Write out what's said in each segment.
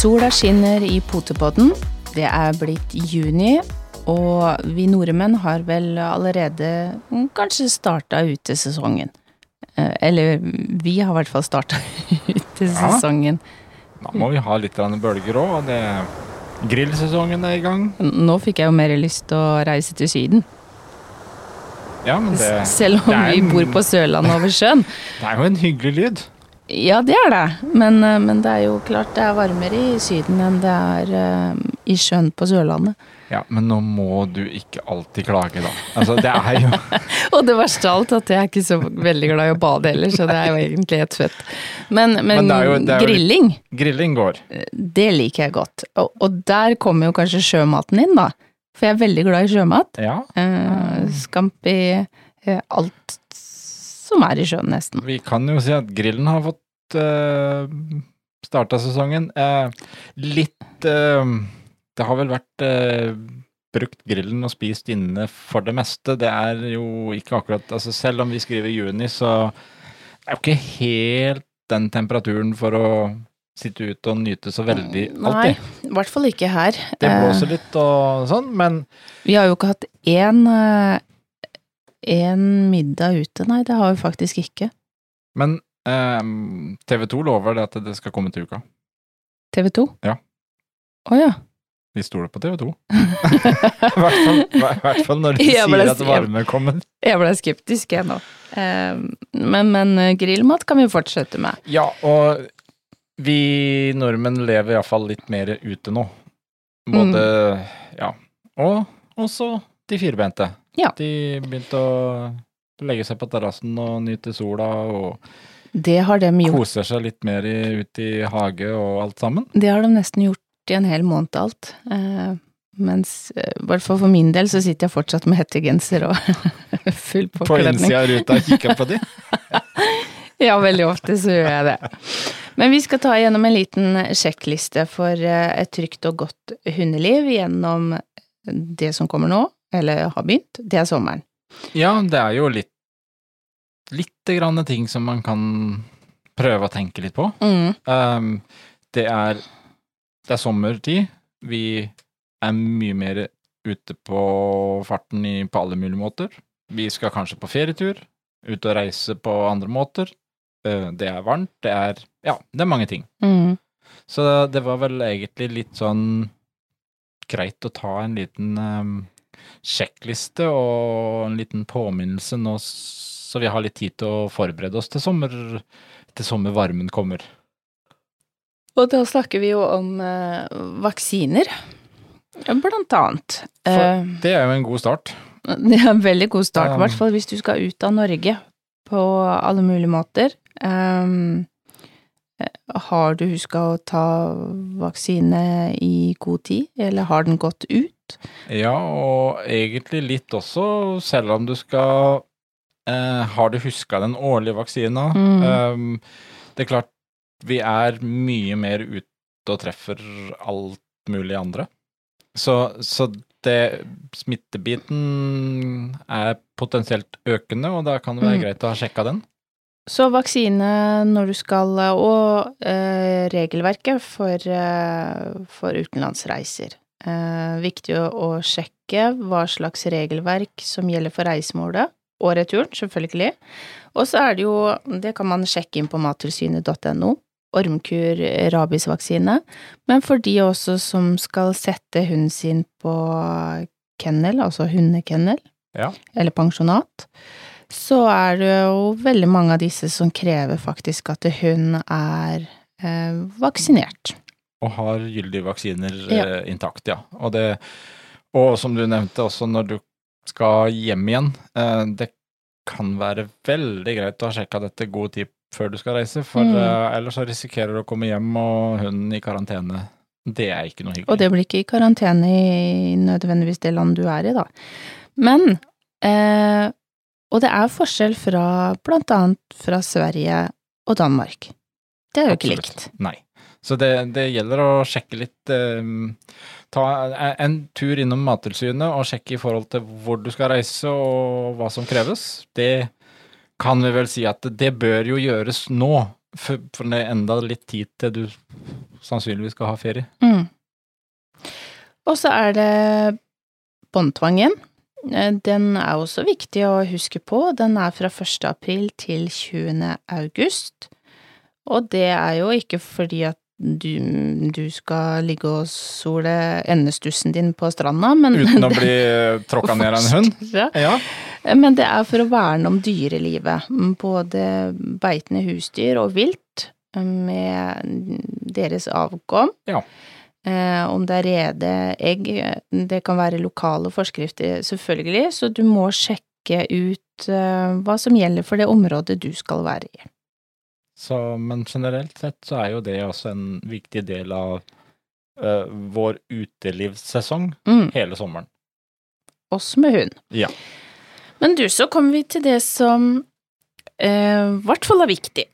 Sola skinner i Potepodden. Det er blitt juni, og vi nordmenn har vel allerede mm, kanskje starta utesesongen. Eh, Eller vi har i hvert fall starta utesesongen. Da må vi ha litt bølger òg, og det Grillsesongen er i gang. Nå fikk jeg jo mer lyst til å reise til Syden. Ja, men det, Selv om det er vi bor på Sørlandet over sjøen. det er jo en hyggelig lyd. Ja, det er det. Men, eh, men det er jo klart det er varmere i Syden enn det er eh, i sjøen på Sørlandet. Ja, men nå må du ikke alltid klage, da. Altså, det er jo Og det verste av alt at jeg er ikke så veldig glad i å bade heller, så det er jo egentlig helt fett. Men, men, Men er jo- jo- grilling, Grilling går. det liker jeg godt. Og, og der kommer jo kanskje sjømaten inn, da. For jeg er veldig glad i sjømat. Ja. Eh, Scampi, uh, alt som er i sjøen, nesten. Vi kan jo si at grillen har fått uh, starta sesongen. Uh, litt uh, Det har vel vært uh, brukt grillen og spist inne for det meste. Det er jo ikke akkurat altså Selv om vi skriver juni, så er jo ikke helt den temperaturen for å sitte ute og nyte så veldig alltid. Nei, i hvert fall ikke her. Det Eh, blåser litt og sånn, men Vi har jo ikke hatt én eh, én middag ute, nei, det har vi faktisk ikke. Men eh, TV 2 lover det at det skal komme til uka. TV 2? Ja. Å ja. Vi stoler på TV 2. I hvert fall, når de sier ble- at varme kommer. Jeg ble skeptisk, jeg nå. Eh, Men, men eh, grillmat kan vi fortsette med. Ja, og vi nordmenn lever iallfall litt mer ute nå. Både Ja. Og også de firbente. Ja. De begynte å legge seg på terrassen og nyte sola og Det har de gjort. koser seg litt mer i, ute i hage og alt sammen. Det har de nesten gjort i en hel måned alt. Eh, Mens eh, i hvert fall for min del så sitter jeg fortsatt med hettegenser og full På innsida av ruta og kikker på de. Ja, veldig ofte så gjør jeg det. Men vi skal ta gjennom en liten sjekkliste for eh, et trygt og godt hundeliv gjennom det som kommer nå, eller har begynt. Det er sommeren. Ja, det er jo litt Litt grann ting som man kan prøve å tenke litt på. Mm. Um, det er Det er sommertid. Vi er mye mer ute på farten i, på alle mulige måter. Vi skal kanskje på ferietur. Ut og reise på andre måter. Uh, det er varmt. Det er Ja, det er mange ting. Mm. Så det var vel egentlig litt sånn greit å ta en liten um, sjekkliste og en liten påminnelse nå, så vi har litt tid til å forberede oss til sommer, til sommervarmen kommer. Og da snakker vi jo om eh, vaksiner, blant annet. For Eh, det er jo en god start. det er en veldig god start, i Um, hvert fall hvis du skal ut av Norge på alle mulige måter. Um, eh, har du huska å ta vaksine i god tid, eller har den gått ut? Ja, og egentlig litt også, selv om du skal eh, Har du huska den årlige vaksina? Mm. Um, det er klart, vi er mye mer ute og treffer alt mulig andre. Så, så det Smittebiten er potensielt økende, og da kan det være Mm. greit å ha sjekka den. Så vaksine når du skal, og eh, regelverket for, eh, for utenlandsreiser. Eh, viktig å, å sjekke hva slags regelverk som gjelder for reisemålet, og returen, selvfølgelig. Og så er det jo, det kan man sjekke inn på mattilsynet.no, ormkur rabiesvaksine, men for de også som skal sette hunden sin på kennel, altså hundekennel, Ja. eller pensjonat, så er det jo veldig mange av disse som krever faktisk at hun er eh, vaksinert. Og har gyldige vaksiner Ja. eh, intakt, ja. Og, det, og som du nevnte også, når du skal hjem igjen, eh, det kan være veldig greit å ha sjekka dette god tid før du skal reise, for Mm. eh, ellers så risikerer du å komme hjem og hunden i karantene. Det er ikke noe hyggelig. Og det blir ikke i karantene i nødvendigvis det landet du er i, da. Men eh, Og det er forskjell fra blant annet fra Sverige og Danmark. Det er jo ikke likt. Nei. Så det, det gjelder å sjekke litt eh, Ta en tur innom Mattilsynet og sjekke i forhold til hvor du skal reise og hva som kreves. Det kan vi vel si at det bør jo gjøres nå, for, for det er enda litt tid til du sannsynligvis skal ha ferie. Mm. Og så er det båndtvangen. Eh, Den er også viktig å huske på. Den er fra 1. april til 20. august. Og det er jo ikke fordi at du, du skal ligge og sole endestussen din på stranda, men Uten å bli tråkka ned av en hund. Ja. Men det er for å verne om dyrelivet. Både beitende husdyr og vilt, med deres avkom. Ja. Eh, om det er rede, egg, det kan være lokale forskrifter, selvfølgelig, så du må sjekke ut eh, hva som gjelder for det området du skal være i. Så, men generelt sett så er jo det også en viktig del av eh, vår utelivssesong Mm, hele sommeren. oss med hund. Ja. Men du, så kommer vi til det som eh, i hvert fall er viktig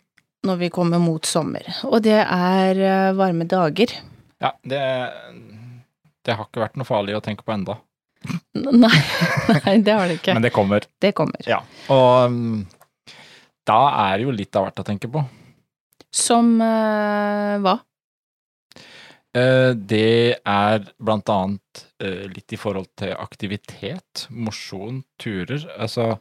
når vi kommer mot sommer, og det er eh, varme dager. Ja, det, det har ikke vært noe farlig å tenke på enda, Nei, nei, det har det ikke. men det kommer. Det kommer. Ja. Og da er det jo litt av hvert å tenke på. Som uh, hva? Eh, det er blant annet eh, litt i forhold til aktivitet, mosjon, turer. Altså,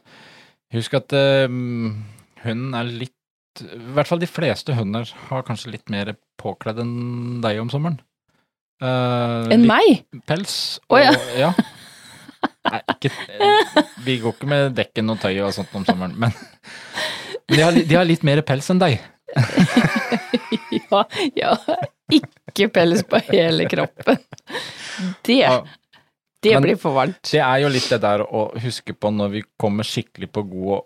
husk at hunden er litt I hvert fall de fleste hunder har kanskje litt mer påkledd enn deg om sommeren. Eh, Enn meg? Pels. Å, ja. ja. Nei, ikke Vi går ikke med dekken og tøy og sånt om sommeren, men, de, har, de har litt mer pels enn deg. ja, ja. Ikke pels på hele kroppen. Det, det Men- blir for varmt. Det er jo litt det der å huske på når vi kommer skikkelig på gode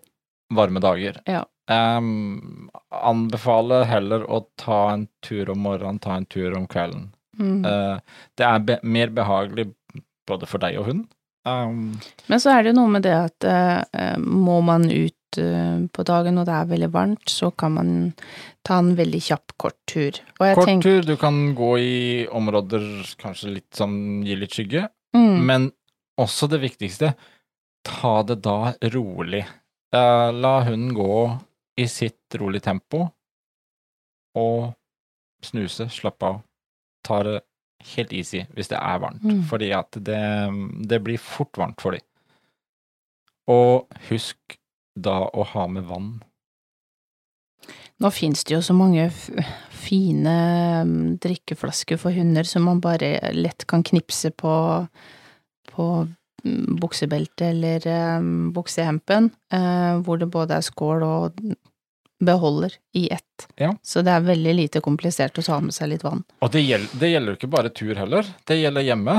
varme dager. Ja. Um, anbefale heller å ta en tur om morgenen, ta en tur om kvelden. Mm. Uh, det er be mer behagelig både for deg og hunden. Um, Men så er det jo noe med det at uh, må man ut uh, på dagen og det er veldig varmt, så kan man ta en veldig kjapp, kort tur. Kort tenker tur, du kan gå i områder kanskje litt som gir litt skygge, mm, men også det viktigste, ta det da rolig. Uh, la hunden gå i sitt rolig tempo, og snuse, slappe av. Ta det helt easy hvis det er varmt, Mm. fordi at det, det blir fort varmt for dem. Og husk da å ha med vann. Nå fins det jo så mange fine mm, drikkeflasker for hunder som man bare lett kan knipse på, på mm, buksebeltet eller um, buksehempen, uh, hvor det både er skål og beholder i ett. Ja. Så det er veldig lite komplisert å ta med seg litt vann. Og det gjelder, jo ikke bare tur heller, det gjelder hjemme.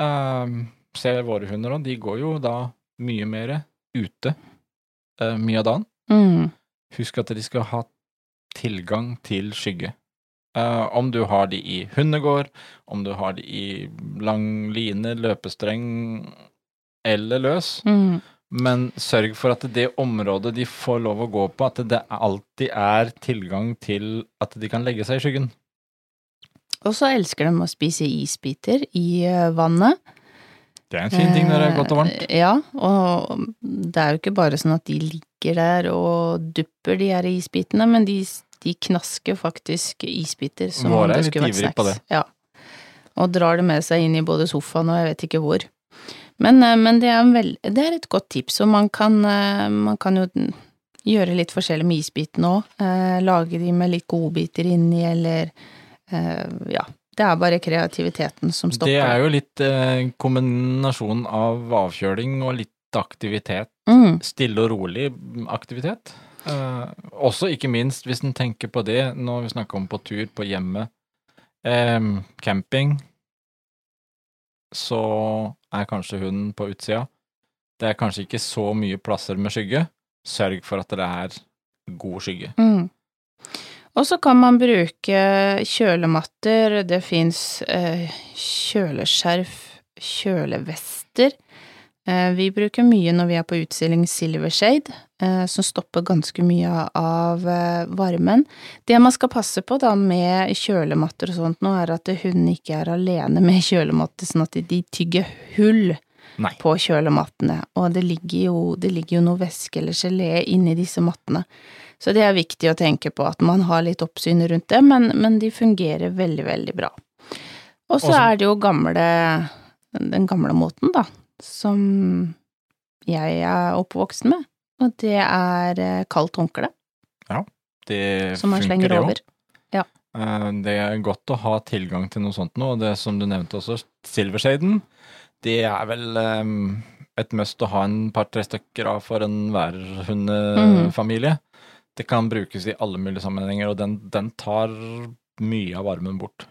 Um, se våre hunder og de går jo da mye mer ute eh, mye av dagen. Mm. Husk at de skal ha tilgang til skygge. Eh, om du har de i hundegård, om du har de i lang line, løpestreng eller løs, Mm. Men sørg for at det området de får lov å gå på, at det alltid er tilgang til at de kan legge seg i skyggen. Og så elsker de å spise isbiter i eh, vannet. Det er en fin ting når det er godt og varmt. Eh, Ja, og det er jo ikke bare sånn at de ligger der og dupper de her isbitene, men de, de knasker faktisk isbiter som om det skulle vært ivrige på snacks. Ja. Og drar det med seg inn i både sofaen og jeg vet ikke hvor. Men, eh, men det, er en vel, det er et godt tips, og man kan, eh, man kan jo gjøre litt forskjellig med isbitene òg. Eh, lage de med litt godbiter inni, eller eh, ja. Det er bare kreativiteten som stopper. Det er jo litt eh, kombinasjon av avkjøling og litt aktivitet. mm, Stille og rolig aktivitet. Eh, også ikke minst hvis en tenker på det når vi snakker om på tur, på hjemme, eh, camping, så er kanskje hunden på utsida. Det er kanskje ikke så mye plasser med skygge. Sørg for at det er god skygge. Mm. Og så kan man bruke kjølematter, det fins eh, kjøleskjerf, kjølevester. Eh, vi bruker mye når vi er på utstilling Silvershade, eh, som stopper ganske mye av eh, varmen. Det man skal passe på da med kjølematter og sånt nå, er at hunden ikke er alene med kjølematter, sånn at de tygger hull Nei. på kjølemattene, og det ligger jo, det ligger jo noe væske eller gelé inni disse mattene. Så det er viktig å tenke på at man har litt oppsyn rundt det, men, men de fungerer veldig, veldig bra. Og så er det jo gamle, den gamle måten, da, som jeg er oppvokst med, og det er eh, kaldt håndkle Det som man slenger over. Ja. Det er godt å ha tilgang til noe sånt nå, og det som du nevnte også, Silvershaden, det er vel eh, et must å ha en par-tre stykker av for en Mm. Det kan brukes i alle mulige sammenhenger, og den, den tar mye av varmen bort.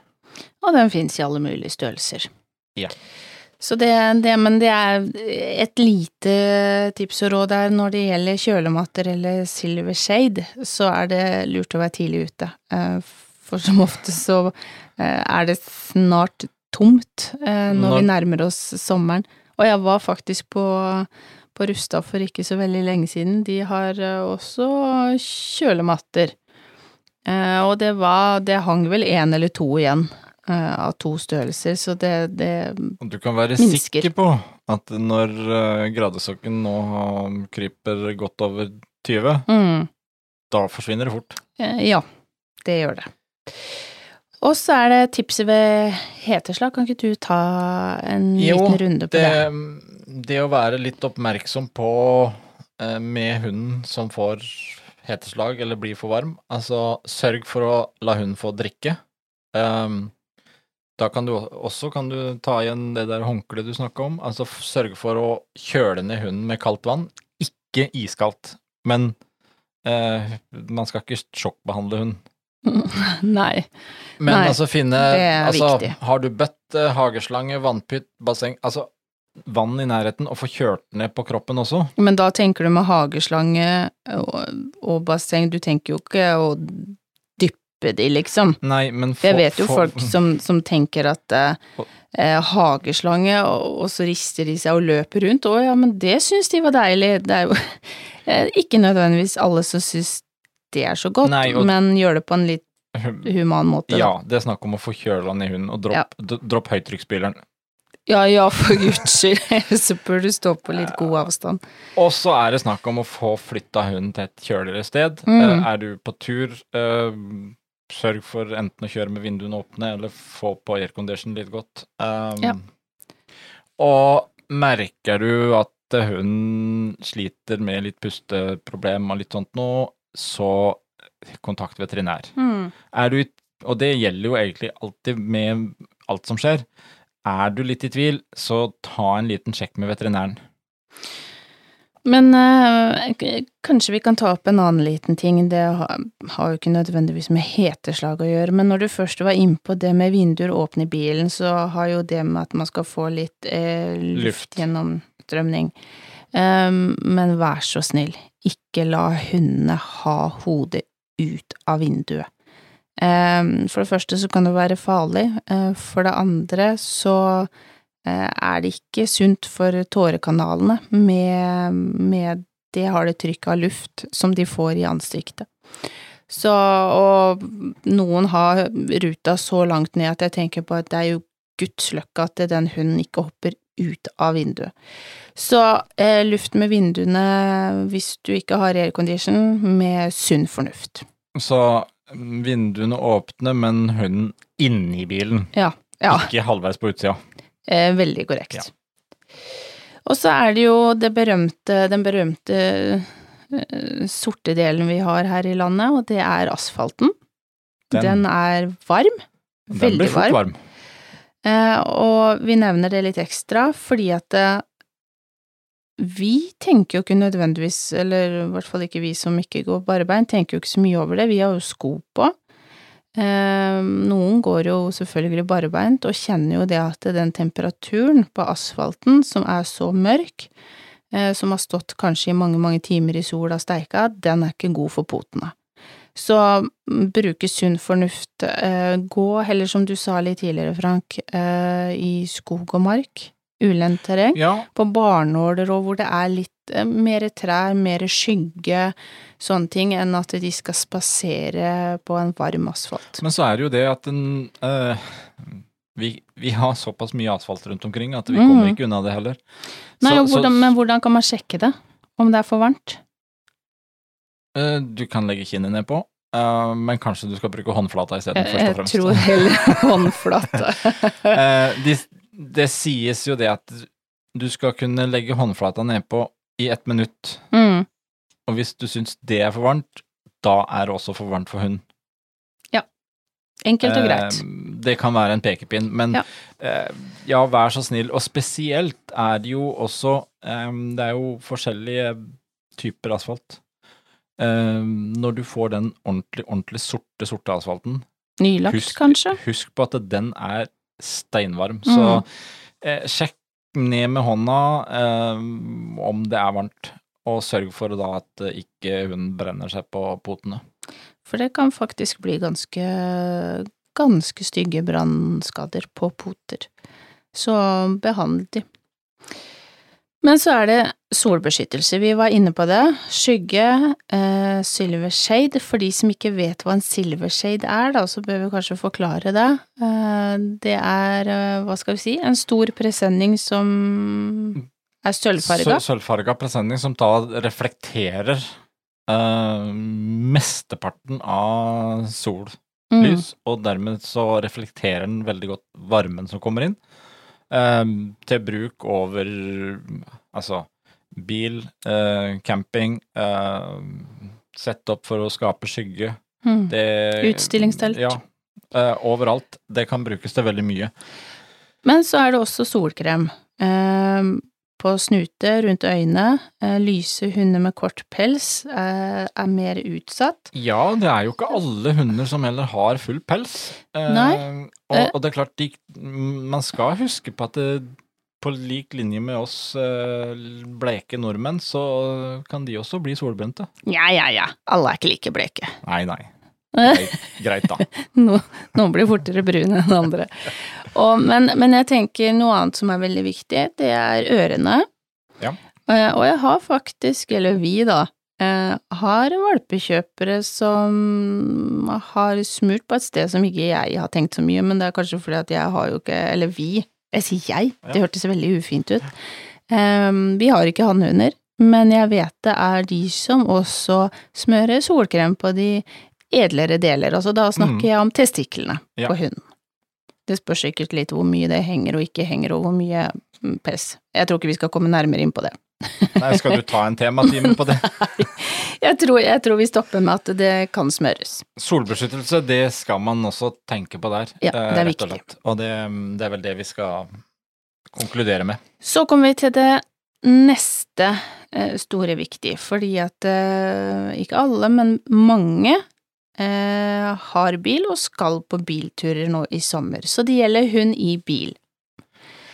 Og den fins i alle mulige størrelser. Ja. Så det, det, men det er et lite tips og råd der når det gjelder kjølematter eller silver shade, så er det lurt å være tidlig ute. Eh, For som ofte så eh, er det snart tomt eh, når Når- vi nærmer oss sommeren. Og jeg var faktisk på, på Rustad for ikke så veldig lenge siden. De har også kjølematter. Og det var Det hang vel én eller to igjen av to størrelser, så det, det Og du kan være Minsker. sikker på at når uh, gradestokken nå kryper godt over 20, mm, da forsvinner det fort. eh, Ja, det gjør det. Og så er det tipset ved heteslag. Kan ikke du ta en Jo, liten runde på det? Det, det å være litt oppmerksom på eh, med hunden som får heteslag eller blir for varm, altså sørg for å la hunden få drikke. Ehm, da kan du også kan du ta igjen det der håndkleet du snakka om. Altså sørge for å kjøle ned hunden med kaldt vann. Ikke iskaldt, men eh, man skal ikke sjokkbehandle hund. Nei. Men Nei, altså finne det er altså, viktig. Har du bøtte, hageslange, vannpytt, basseng Altså vann i nærheten, og få kjørt ned på kroppen også. Men da tenker du med hageslange og, og basseng, du tenker jo ikke å dyppe de, liksom. Nei, men for, Jeg vet jo for... folk som, som tenker at eh, eh, hageslange, og, og så rister de seg og løper rundt. Å ja, men det syns de var deilig. Det er jo eh, ikke nødvendigvis alle som syns det er så godt, Nei, og- men gjør det på en litt human måte. Ja, det er snakk om å få kjøla ned hunden, og dropp, ja. dropp høytrykksspyleren. Ja ja, for guds skyld, så bør du stå på litt god avstand. Og så er det snakk om å få flytta hunden til et kjøligere sted. Mm. Eh, er du på tur, sørg for enten å kjøre med vinduene åpne, eller få på aircondition litt godt. Um, Ja. Og merker du at hun sliter med litt pusteproblem og litt sånt nå, så kontakt veterinær. Mm. Er du, og det gjelder jo egentlig alltid med alt som skjer. Er du litt i tvil, så ta en liten sjekk med veterinæren. Men øh, kanskje vi kan ta opp en annen liten ting, det har, har jo ikke nødvendigvis med heteslag å gjøre, men når du først var innpå det med vinduer åpne i bilen, så har jo det med at man skal få litt eh, luft, gjennom gjennomstrømning. Um, men vær så snill, ikke la hundene ha hodet ut av vinduet. Um, for det første så kan det være farlig, Uh, for det andre så er det ikke sunt for tårekanalene med, med det harde trykket av luft som de får i ansiktet. Så, og noen har ruta så langt ned at jeg tenker på at det er jo guds løkke at den hunden ikke hopper ut av vinduet. Så eh, luft med vinduene hvis du ikke har aircondition, med sunn fornuft. Så vinduene åpne, men hunden inni bilen, Ja, ja. ikke halvveis på utsida. Eh, veldig korrekt. Ja. Og så er det jo det berømte, den berømte eh, sorte delen vi har her i landet, og det er asfalten. Den, Den- er varm. Den Veldig blir fort varm. varm. Eh, og vi nevner det litt ekstra fordi at eh, vi tenker jo ikke nødvendigvis, eller i hvert fall ikke vi som ikke går barbeint, tenker jo ikke så mye over det. Vi har jo sko på. Eh, noen går jo selvfølgelig barbeint og kjenner jo det at den temperaturen på asfalten som er så mørk, eh, som har stått kanskje i mange, mange timer i sola og steika, den er ikke god for potene. Så mm, bruke sunn fornuft. Eh, gå heller, som du sa litt tidligere, Frank, eh, i skog og mark. Ulendt terreng. Ja, På barnåler og hvor det er litt mer trær, mer skygge, sånne ting, enn at de skal spasere på en varm asfalt. men så er det jo det at den eh, vi, vi har såpass mye asfalt rundt omkring at vi Mm. kommer ikke unna det heller. Nei, Så- hvordan, så- men hvordan kan man sjekke det? Om det er for varmt? Eh, Du kan legge kinnet nedpå, Uh, men kanskje du skal bruke håndflata isteden, først og Jeg tror heller håndflata. uh, det, det sies jo det at du skal kunne legge håndflata nedpå i ett minutt, mm. og hvis du syns det er for varmt, da er det også for varmt for hund. Ja. Enkelt og greit. Eh, Det kan være en pekepinn, men Ja. eh, ja, vær så snill. Og spesielt er det jo også eh, Det er jo forskjellige typer asfalt. Eh, når du får den ordentlig, ordentlig sorte, sorte asfalten, Nylagt, husk, kanskje? husk på at den er steinvarm. Mm. Så eh, sjekk ned med hånda eh, om det er varmt, og sørg for da at eh, ikke hun brenner seg på potene. For det kan faktisk bli ganske, ganske stygge brannskader på poter. Så behandl de. Men så er det solbeskyttelse. Vi var inne på det. Skygge, eh, silver shade. For de som ikke vet hva en silver shade er, da, så bør vi kanskje forklare det. Eh, det er, eh, hva skal vi si, en stor presenning som er sølvfarga. Sø- Sølvfarga presenning som da reflekterer eh, mesteparten av sollys, Mm. og dermed så reflekterer den veldig godt varmen som kommer inn. Eh, til bruk over altså bil, eh, camping, uh, sett opp for å skape skygge. Mm. Det, Utstillingstelt. Ja. eh, overalt. Det kan brukes til veldig mye. Men så er det også solkrem. Eh, på snute, rundt øynene. Eh, lyse hunder med kort pels eh, er mer utsatt. Ja, det er jo ikke alle hunder som heller har full pels. Eh, Nei. Og, og det er klart, de, man skal huske på at det, på lik linje med oss bleke nordmenn, så kan de også bli solbrente. Ja, ja, ja. Alle er ikke like bleke. Nei, nei. Eh, Greit, da. no, noen blir fortere brune enn andre. Og, men, men jeg tenker noe annet som er veldig viktig, det er ørene. Ja. Eh, og jeg har faktisk, eller vi da, eh, har valpekjøpere som har smurt på et sted som ikke jeg har tenkt så mye, men det er kanskje fordi at jeg har jo ikke, eller vi, jeg sier jeg, det hørtes veldig ufint ut. Em, vi har ikke hannhunder, men jeg vet det er de som også smører solkrem på de edlere deler, altså da snakker Mm. jeg om testiklene Ja. på hunden. Det spørs sikkert litt hvor mye det henger og ikke henger, og hvor mye pess. Jeg tror ikke vi skal komme nærmere inn på det. Nei, skal du ta en tematime på det? Jeg tror, jeg tror vi stopper med at det kan smøres. Solbeskyttelse, det skal man også tenke på der. Ja, eh, det er og viktig. slett. Og det, det er vel det vi skal konkludere med. Så kommer vi til det neste eh, store viktig, fordi at eh, ikke alle, men mange eh, har bil og skal på bilturer nå i sommer, så det gjelder hund i bil.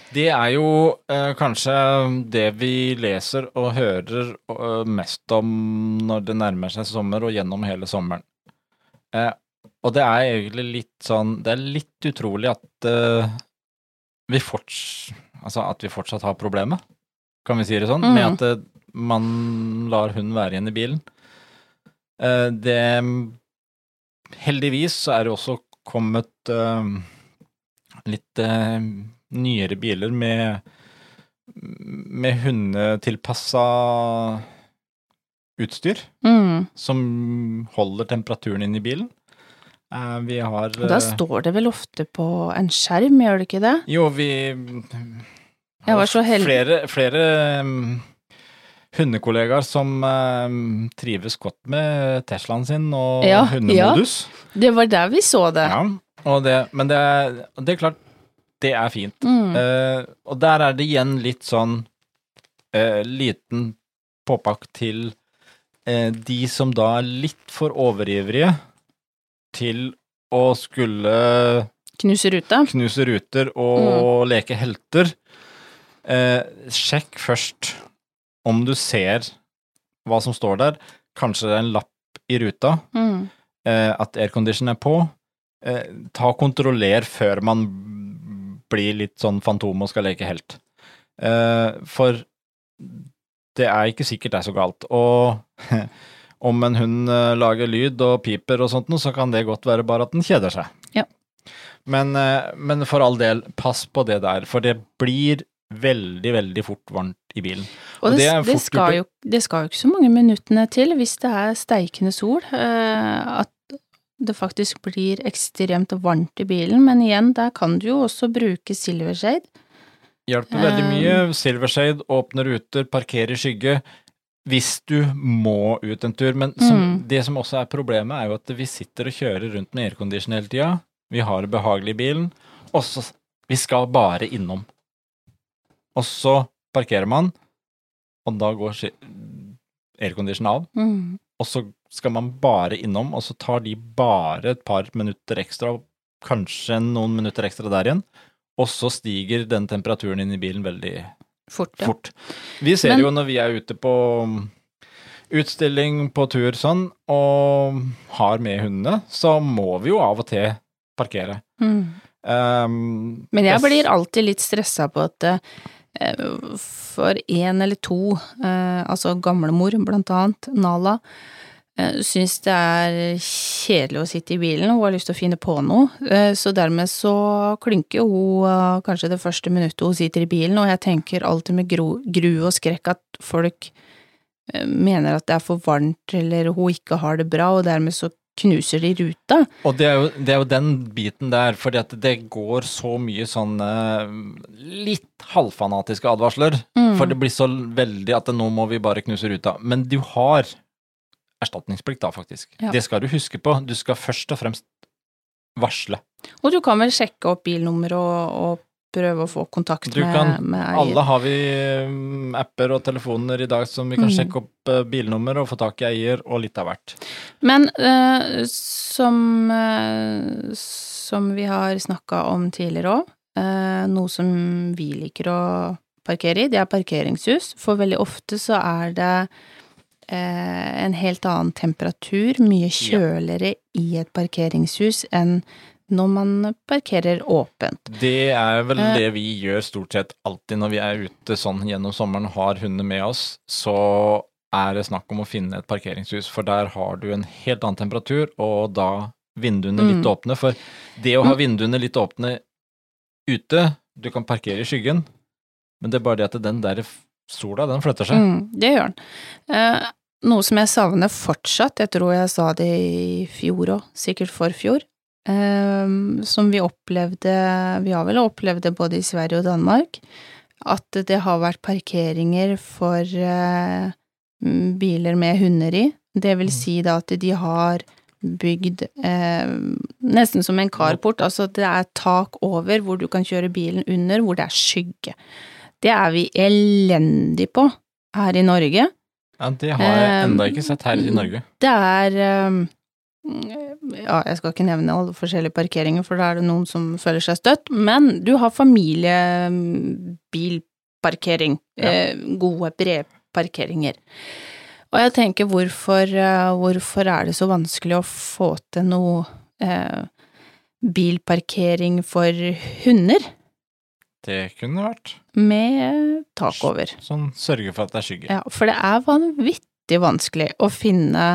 Det er jo eh, kanskje det vi leser og hører eh, mest om når det nærmer seg sommer og gjennom hele sommeren. Eh, og det er egentlig litt sånn Det er litt utrolig at eh, vi forts altså at vi fortsatt har problemet, kan vi si det sånn, Mm. med at eh, man lar hunden være igjen i bilen. Eh, det Heldigvis så er det også kommet eh, litt eh, nyere biler med, med hundetilpassa utstyr Mm. som holder temperaturen inn i bilen. Eh, vi har Og da står det vel ofte på en skjerm, gjør det ikke det? Jo, vi Jeg var så heldig. Flere, flere um, hundekollegaer som eh, trives godt med Teslaen sin og Ja, hundemodus. Det var der vi så det. Ja, det, men det det er klart, det er fint. Mm. Eh, og der er det igjen litt sånn eh, liten påpakk til eh, de som da er litt for overivrige til å skulle Knuse ruta. knuse ruter og leke helter. Eh, sjekk først om du ser hva som står der. Kanskje det er en lapp i ruta, Mm. eh, at aircondition er på. Eh, ta og kontroller før man blir litt sånn fantom og skal leke helt. Eh, for det er ikke sikkert det er så galt. Og om en hund eh, lager lyd og piper og sånt noe, så kan det godt være bare at den kjeder seg. Ja. Men, eh, men for all del, pass på det der, for det blir veldig, veldig fort varmt i bilen. Og, Og det, det det, skal jo, det skal jo ikke så mange minuttene til hvis det er steikende sol, eh, at det faktisk blir ekstremt varmt i bilen, men igjen, der kan du jo også bruke silvershade. Hjelper veldig Um, mye. Silvershade, åpne ruter, parkere i skygge. Hvis du må ut en tur. Men som, Mm. det som også er problemet, er jo at vi sitter og kjører rundt med aircondition hele tida. Vi har det behagelig i bilen. Og så Vi skal bare innom. Og så parkerer man, og da går aircondition av. Mm. Og så skal man bare innom, og så tar de bare et par minutter ekstra, kanskje noen minutter ekstra der igjen. Og så stiger den temperaturen inn i bilen veldig Fort, ja. fort. Vi ser Men- jo når vi er ute på um, utstilling, på tur sånn, og har med hundene, så må vi jo av og til parkere. Mm. Um, Men jeg blir alltid litt stressa på at eh, for én eller to, eh, altså gamlemor blant annet, Nala, eh, syns det er kjedelig å sitte i bilen, hun har lyst til å finne på noe, eh, så dermed så klynker hun eh, kanskje det første minuttet hun sitter i bilen, og jeg tenker alltid med gru og skrekk at folk eh, mener at det er for varmt, eller hun ikke har det bra, og dermed så knuser de ruta. Og det er, jo, det er jo den biten der, fordi at det går så mye sånne litt halvfanatiske advarsler. Mm. For det blir så veldig at nå må vi bare knuse ruta. Men du har erstatningsplikt da, faktisk. Ja. Det skal du huske på. Du skal først og fremst varsle. Og du kan vel sjekke opp bilnummer og, og prøve å få kontakt Du med, kan- med eier. Alle har vi mm, apper og telefoner i dag som vi kan Mm. sjekke opp eh, bilnummer og få tak i eier, og litt av hvert. Men uh, som, uh, som vi har snakka om tidligere òg, noe som vi liker å parkere i, det er parkeringshus. For veldig ofte så er det en helt annen temperatur, mye kjøligere i et parkeringshus enn når man parkerer åpent. Det er vel Eh. det vi gjør stort sett alltid når vi er ute sånn gjennom sommeren og har hundene med oss, så er det snakk om å finne et parkeringshus, for der har du en helt annen temperatur, og da vinduene litt Mm. åpne. For det å ha vinduene litt åpne ute, du kan parkere i skyggen, men det er bare det at den der sola, den flytter seg. Mm, det gjør den. Eh, noe som jeg savner fortsatt, jeg tror jeg sa det i fjor òg, sikkert forfjor, som vi opplevde, vi har vel opplevd det både i Sverige og Danmark, at det har vært parkeringer for eh, biler med hunder i. Det vil si da at de har bygd eh, nesten som en carport, altså det er tak over hvor du kan kjøre bilen under, hvor det er skygge. Det er vi elendig på her i Norge. Ja, det har jeg enda ikke sett her i Norge. Det er um, Ja, jeg skal ikke nevne alle forskjellige parkeringer, for da er det noen som føler seg støtt, men du har familiebilparkering. Ja. Eh, gode, brede parkeringer. Og jeg tenker, hvorfor, eh, hvorfor er det så vanskelig å få til noe eh, bilparkering for hunder Det kunne vært med tak over? sånn sørge for at det er skygge. Ja, for det er vanvittig vanskelig å finne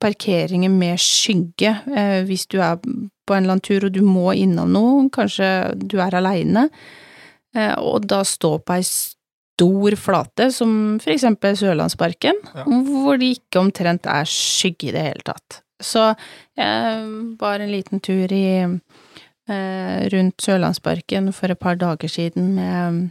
parkeringer med skygge eh, hvis du er på en eller annen tur og du må innom noe, kanskje du er aleine, eh, og da stå på ei stor flate, som for eksempel Sørlandsparken, Ja. hvor det ikke omtrent er skygge i det hele tatt. Så jeg var en liten tur i eh, rundt Sørlandsparken for et par dager siden med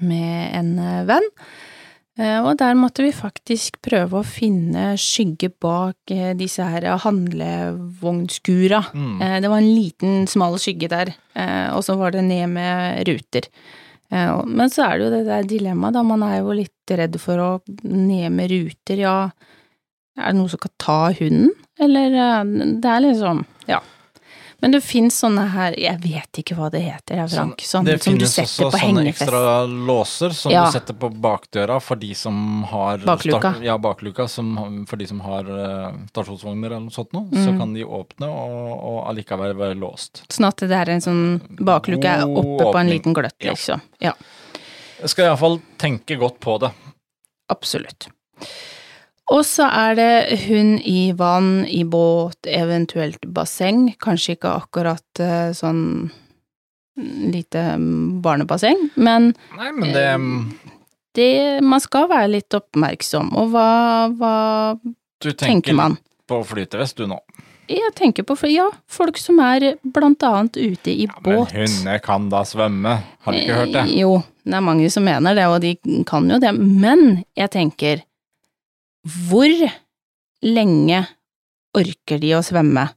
med en eh, venn, Eh, og der måtte vi faktisk prøve å finne skygge bak eh, disse her handlevognskura. Mm. Eh, Det var en liten, smal skygge der, eh, og så var det ned med ruter. Eh, Men så er det jo det der dilemmaet, da, man er jo litt redd for å ned med ruter, ja, er det noe som kan ta hunden, eller eh, det er liksom. Men det finnes sånne her, jeg vet ikke hva det heter, jeg, Frank, sånne det som du finnes setter også på sånne ekstra låser som Ja. du setter på bakdøra for de som har Bakluka. Start, ja, bakluka. Som, for de som har uh, stasjonsvogner eller noe sånt noe. Så Mm. kan de åpne og, og allikevel være låst. Sånn at det er en sånn bakluke er oppe oppe på en liten gløtt, Ja. liksom. Ja, Jeg skal iallfall tenke godt på det. absolutt. Og så er det hund i vann, i båt, eventuelt basseng. Kanskje ikke akkurat eh, sånn lite mm, barnebasseng, men Nei, men det det, man skal være litt oppmerksom, og hva, hva Du tenker, tenker man? på flytevest du nå. Jeg tenker på, ja, folk som er blant annet ute i Ja, men båt. hunder kan da svømme, har du ikke hørt det? Eh, Jo, det er mange som mener det, og de kan jo det, men jeg tenker, hvor lenge orker de å svømme?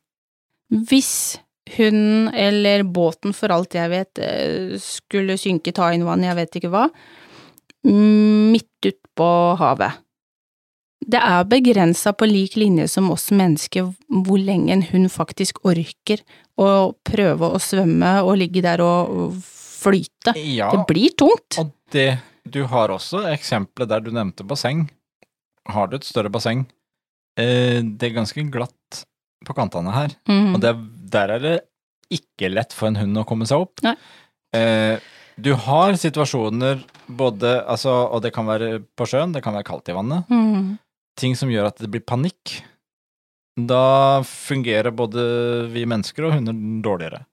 Hvis hun eller båten, for alt jeg vet, eh, skulle synke, ta inn vann, jeg vet ikke hva, midt ut på havet. Det er begrensa på lik linje som oss mennesker hvor lenge en hund faktisk orker å prøve å svømme og ligge der og flyte. Ja, Det blir tungt. og det Du har også eksempelet der du nevnte basseng. Har du et større basseng, eh, det er ganske glatt på kantene her, Mm. og det, der er det ikke lett for en hund å komme seg opp. Eh, du har situasjoner både, altså, og det kan være på sjøen, det kan være kaldt i vannet, Mm. ting som gjør at det blir panikk. Da fungerer både vi mennesker og hunder dårligere.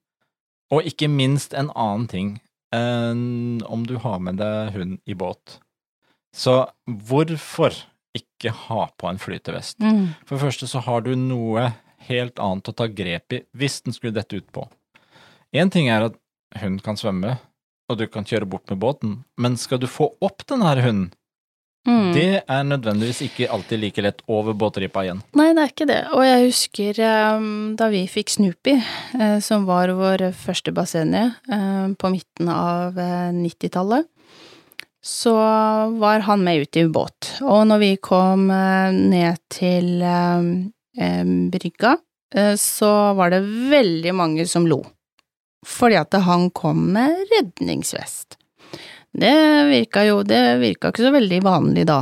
Og ikke minst en annen ting, enn om du har med deg hund i båt. Så hvorfor ikke ha på en flytevest? Mm. For det første så har du noe helt annet å ta grep i hvis den skulle dette ut på. Én ting er at hunden kan svømme, og du kan kjøre bort med båten, men skal du få opp denne her hunden, Mm. det er nødvendigvis ikke alltid like lett over båtripa igjen. Nei, det er ikke det. Og jeg husker um, da vi fikk Snoopy, uh, som var vår første bassenget uh, på midten av uh, 90-tallet, så var han med ut i båt. Og når vi kom eh, ned til eh, eh, brygga, så var det veldig mange som lo. Fordi at han kom med redningsvest. Det virka jo, det virka ikke så veldig vanlig da.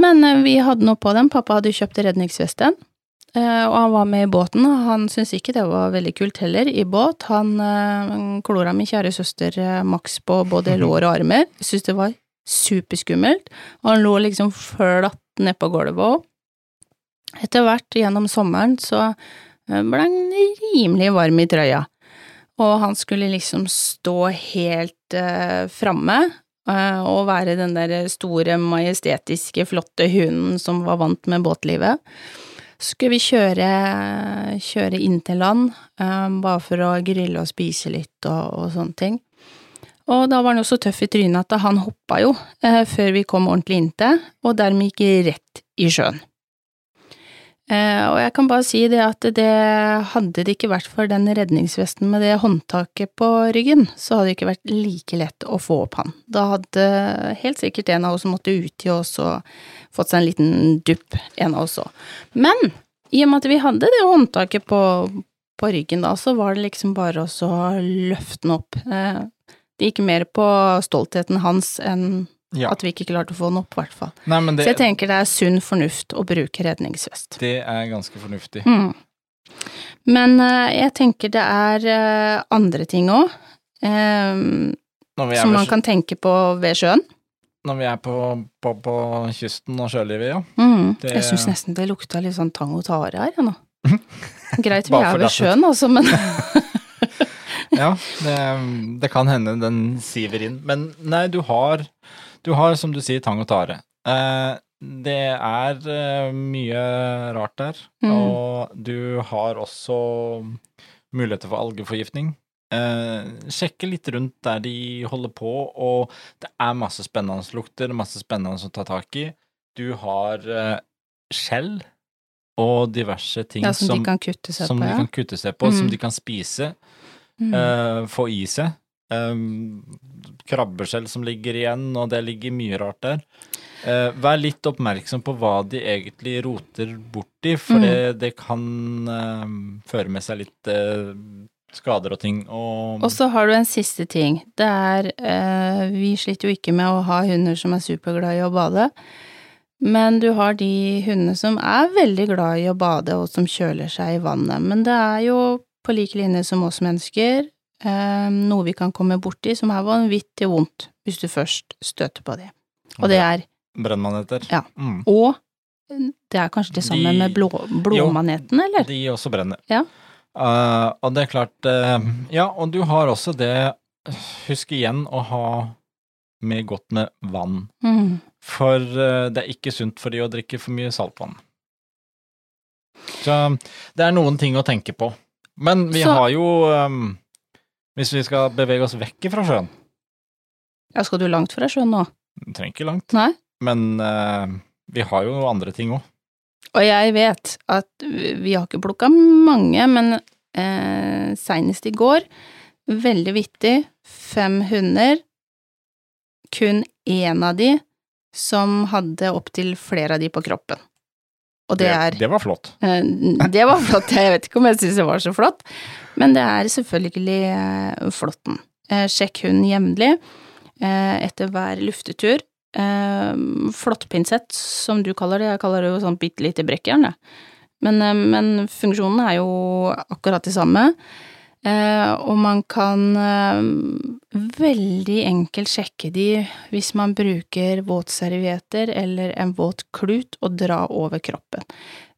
Men vi hadde noe på den, pappa hadde kjøpt redningsvesten, og han var med i båten, og han syntes ikke det var veldig kult heller, i båt. Han eh, klora min kjære søster eh, Max på både lår og armer, syntes det var superskummelt, og han lå liksom flatt nedpå gulvet òg. Etter hvert, gjennom sommeren, så eh, ble han rimelig varm i trøya, og han skulle liksom stå helt uh, framme eh, og være den der store, majestetiske, flotte hunden som var vant med båtlivet. Skulle vi kjøre, kjøre inn til land, um, bare for å grille og spise litt og, og sånne ting. Og da var han jo så tøff i trynet at han hoppa jo eh, før vi kom ordentlig inntil, og dermed gikk rett i sjøen. Eh, og jeg kan bare si det at det hadde det ikke vært for den redningsvesten med det håndtaket på ryggen, så hadde det ikke vært like lett å få opp han. Da hadde helt sikkert en av oss måttet uti oss og fått seg en liten dupp, en av oss òg. Men i og med at vi hadde det håndtaket på, på ryggen da, så var det liksom bare å løfte den opp. Eh, det gikk mer på stoltheten hans enn Ja. at vi ikke klarte å få den opp, i hvert fall. Nei, men det, Så jeg tenker det er sunn fornuft å bruke redningsvest. det er ganske fornuftig. Mm. Men uh, jeg tenker det er uh, andre ting òg, um, er, som man kan tenke på ved sjøen. når vi er på, på, på kysten og sjølivet, ja. Mm. Det- Jeg syns nesten det lukta litt sånn tang og tare her, jeg nå. Greit vi er ved sjøen, altså, men Ja, det, det kan hende den siver inn. Men nei, du har, du har som du sier, tang og tare. Eh, det er eh, mye rart der, Mm. og du har også muligheter for algeforgiftning. Eh, sjekke litt rundt der de holder på, og det er masse spennende lukter, masse spennende å ta tak i. Du har eh, skjell og diverse ting ja, som, som, de kan kutte seg som på, de kan seg på, som Mm. de kan spise, Mm. eh, få i seg. Um, krabbeskjell som ligger igjen, og det ligger mye rart der. Eh, vær litt oppmerksom på hva de egentlig roter borti, for Mm. det, det kan eh, føre med seg litt eh, skader og ting. Og, Og så har du en siste ting. Det er eh, Vi sliter jo ikke med å ha hunder som er superglade i å bade, men du har de hundene som er veldig glad i å bade, og som kjøler seg i vannet. Men det er jo på lik linje som oss mennesker, noe vi kan komme borti som er vanvittig vondt hvis du først støter på det. Og det er brennmaneter. Ja. Mm. Og det er kanskje det samme De- med blå, blåmaneten, eller? De også brenner. Ja. Uh, og det er klart uh, Ja, og du har også det Husk igjen å ha med godt med vann. Mm. For uh, det er ikke sunt for de å drikke for mye saltvann. Så det er noen ting å tenke på. Men vi Så- har jo um, Hvis vi skal bevege oss vekk fra sjøen Ja, skal du langt fra sjøen nå? Du trenger ikke langt, Nei? men uh, vi har jo andre ting òg. Og jeg vet at vi har ikke plukka mange, men uh, seinest i går, veldig vittig, fem hunder, kun én av de som hadde opptil flere av de på kroppen. Og det er det var flott. Uh, Det var flott, jeg vet ikke om jeg syns det var så flott, men det er selvfølgelig eh, flåtten. Eh, Sjekk hunden jevnlig eh, etter hver luftetur. Flåttpinsett, som du kaller det, jeg kaller det jo sånn bitte lite brekkjern. Men, men funksjonen er jo akkurat de samme. Og man kan veldig enkelt sjekke de hvis man bruker våtservietter eller en våt klut og dra over kroppen.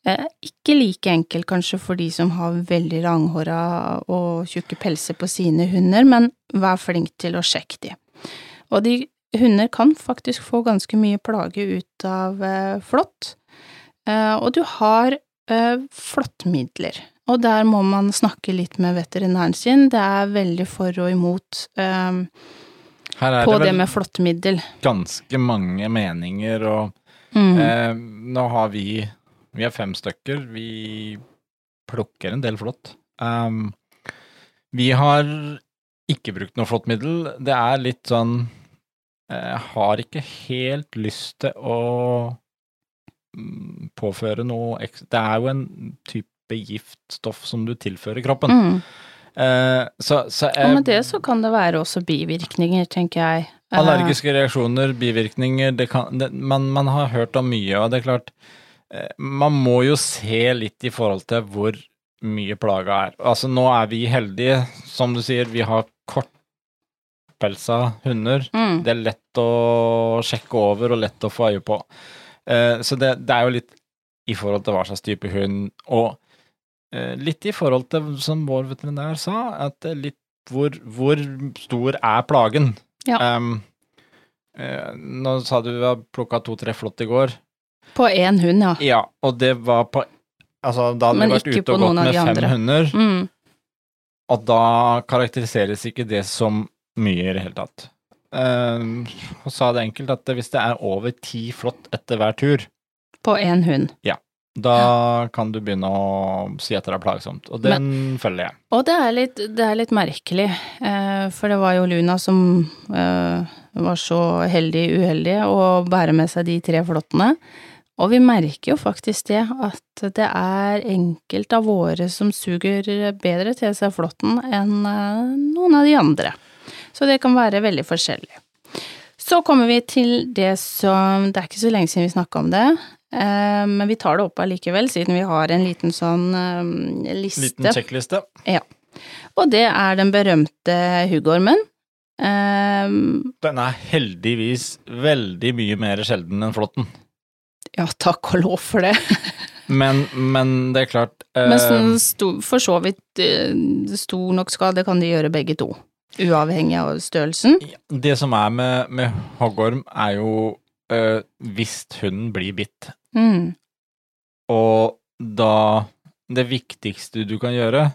Eh, ikke like enkelt kanskje for de som har veldig langhåra og tjukke pelser på sine hunder, men vær flink til å sjekke de. Og de hunder kan faktisk få ganske mye plage ut av eh, flått, eh, og du har flåttmidler. Og der må man snakke litt med veterinæren sin. Det er veldig for og imot på det det med flåttmiddel. ganske mange meninger, og Mm. eh, nå har vi Vi er fem stykker. Vi plukker en del flått. Um, vi har ikke brukt noe flåttmiddel. Det er litt sånn Jeg har ikke helt lyst til å mm, påføre noe ekstra Det er jo en type giftstoff som du tilfører kroppen. Mm. Uh, så, så Og med det så kan det være også bivirkninger, tenker jeg. Eh, Allergiske reaksjoner, bivirkninger det kan, det, man, man har hørt om mye, og det er klart eh, Man må jo se litt i forhold til hvor mye plaga er. Altså, nå er vi heldige, som du sier, vi har kortpelsa hunder. mm. Det er lett å sjekke over og lett å få øye på. Eh, så det, det er jo litt i forhold til hva slags type hund, og eh, litt i forhold til, som vår veterinær sa, at det litt hvor, hvor stor er plagen? Ja. Um, eh, nå sa du vi har plukka to-tre flått i går. På én hund, ja. Ja, og det var på Altså, da hadde Men vi vært ute og gått med fem hunder, Mm. og da karakteriseres ikke det som mye i det hele tatt. Uh, og sa det enkelt at hvis det er over ti flått etter hver tur, På én hund. Ja. da kan du begynne å si at det er plagsomt. Og den følger jeg. Og det er litt, det er litt merkelig, eh, for det var jo Luna som eh, var så heldig uheldig å bære med seg de tre flåttene. Og vi merker jo faktisk det, at det er enkelte av våre som suger bedre til seg flåtten enn eh, noen av de andre. Så det kan være veldig forskjellig. Så kommer vi til det som Det er ikke så lenge siden vi snakka om det, eh, men vi tar det opp allikevel, siden vi har en liten sånn eh, liste. Liten sjekkliste. Og det er den berømte huggormen. Den er heldigvis veldig mye mer sjelden enn flåtten. Ja, takk og lov for det. Men, men det er klart eh, Men sånn sto, for så vidt eh, stor nok skade kan de gjøre begge to. Uavhengig av størrelsen. Det som er med, med hoggorm, er jo eh, hvis hunden blir bitt. Mm. Og da Det viktigste du kan gjøre,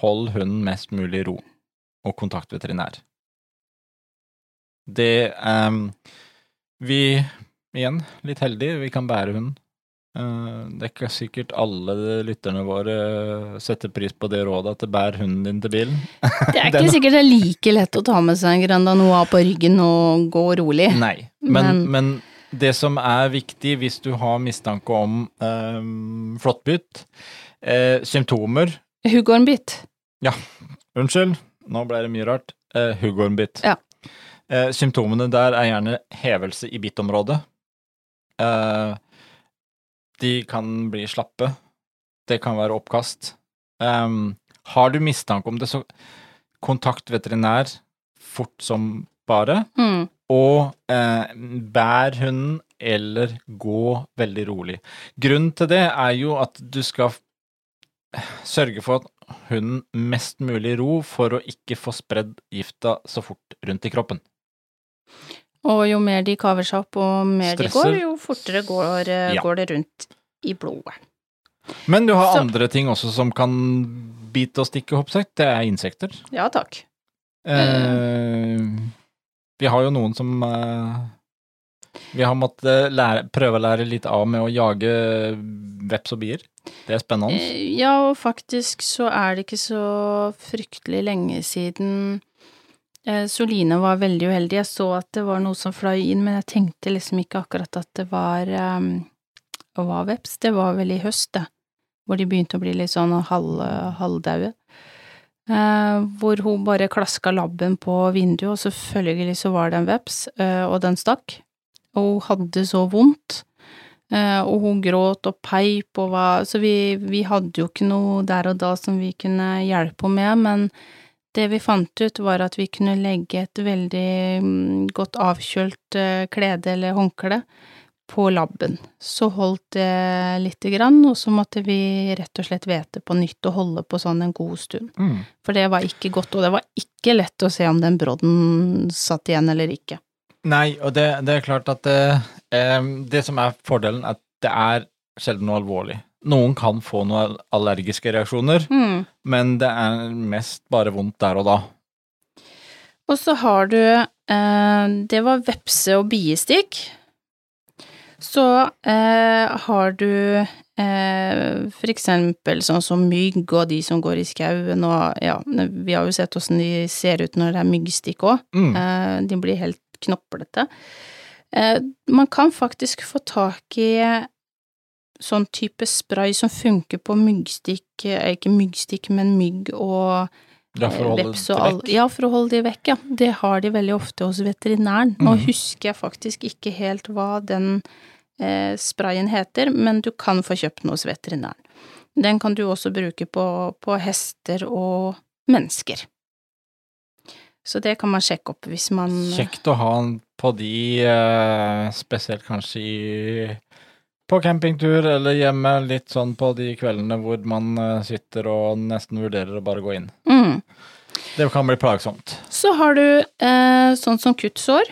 hold hunden mest mulig i ro, og kontakt veterinær. Det ehm, Vi, igjen, litt heldig. vi kan bære hunden. Eh, det er ikke sikkert alle lytterne våre setter pris på det rådet at det bærer hunden din til bilen. Det er ikke sikkert det er like lett å ta med seg en Granda Noa på ryggen og gå rolig. Nei, men, Men- men det som er viktig hvis du har mistanke om um, flåttbytt, eh, symptomer Huggormbitt. Unnskyld, nå ble det mye rart. Eh, Huggormbitt. Ja. Eh, symptomene der er gjerne hevelse i bittområdet. Eh, de kan bli slappe. Det kan være oppkast. Um, har du mistanke om det, så kontakt veterinær fort som bare. Mm. Og eh, bær hunden, eller gå veldig rolig. Grunnen til det er jo at du skal sørge for at hunden mest mulig ro for å ikke få spredd gifta så fort rundt i kroppen. Og jo mer de kaver seg opp og mer Stresser. de går, jo fortere går, eh, Ja. går det rundt i blodet. Men du har Så- andre ting også som kan bite og stikke, håper. Det er insekter. Ja takk. Eh, vi har jo noen som eh, Vi har måttet lære, prøve å lære litt av med å jage veps og bier. Det er spennende. Eh, Ja, og faktisk så er det ikke så fryktelig lenge siden eh, Soline var veldig uheldig. Jeg så at det var noe som fløy inn, men jeg tenkte liksom ikke akkurat at det var, um, var veps. Det var vel i høst, det, hvor de begynte å bli litt sånn halv, halvdaue. Uh, hvor hun bare klaska labben på vinduet, og selvfølgelig så var det en veps, uh, og den stakk. Og hun hadde så vondt. Uh, og hun gråt og peip og hva Så vi, vi hadde jo ikke noe der og da som vi kunne hjelpe henne med, men det vi fant ut var at vi kunne legge et veldig mm, godt avkjølt eh, klede eller håndkle på labben. Så holdt det lite grann, og så måtte vi rett og slett vete på nytt og holde på sånn en god stund. Mm. For det var ikke godt, og det var ikke lett å se om den brodden satt igjen eller ikke. Nei, og det, det er klart at det, eh, det som er fordelen, er at det er sjelden noe alvorlig. Noen kan få noen allergiske reaksjoner, Mm. men det er mest bare vondt der og da. Og så har du eh, Det var vepse- og biestikk. Så eh, har du eh, for eksempel sånn som mygg og de som går i skauen og ja, vi har jo sett åssen de ser ut når det er myggstikk òg. Mm. Eh, de blir helt knoplete. Eh, man kan faktisk få tak i sånn type spray som funker på myggstikk, eh, ikke myggstikk, men mygg og Ja, for å holde veps og alle. Ja, for å holde de vekk, ja. Det har de veldig ofte hos veterinæren. Nå mm. husker jeg faktisk ikke helt hva den eh, sprayen heter, men du kan få kjøpt den hos veterinæren. Den kan du også bruke på, på hester og mennesker. Så det kan man sjekke opp hvis man Kjekt å ha den på de, eh, spesielt kanskje i på campingtur eller hjemme, litt sånn på de kveldene hvor man eh, sitter og nesten vurderer å bare gå inn. mm. Det kan bli plagsomt. Så har du eh, sånn som kuttsår.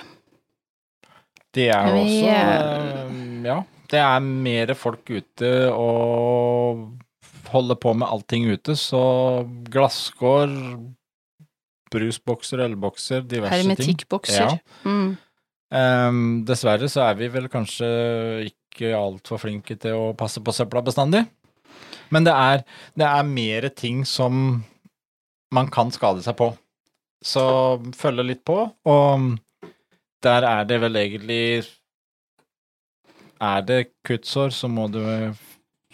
Det er jo også eh, eh, Ja, det er mer folk ute og holder på med allting ute, så glasskår, brusbokser, ølbokser, diverse ting. Hermetikkbokser. Ja. Mm. Ehm, dessverre så er vi vel kanskje ikke altfor flinke til å passe på søpla bestandig. Men det er, det er mer ting som man kan skade seg på. Så følge litt på, og der er det vel egentlig Er det kuttsår, så må du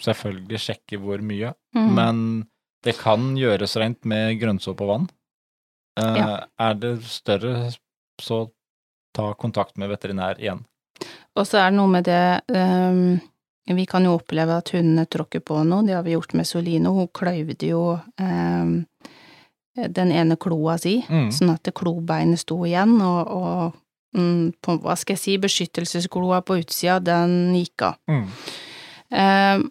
selvfølgelig sjekke hvor mye, Mm. men det kan gjøres rent med grønnsåpe og vann. Eh, Ja. Er det større, så ta kontakt med veterinær igjen. Og så er det noe med det um, Vi kan jo oppleve at hundene tråkker på noe, det har vi gjort med Soline. Hun kløyvde jo um, den ene kloa si, Mm. sånn at klobeinet sto igjen, og, og um, på, hva skal jeg si, beskyttelseskloa på utsida, den gikk av. Mm. Ehm,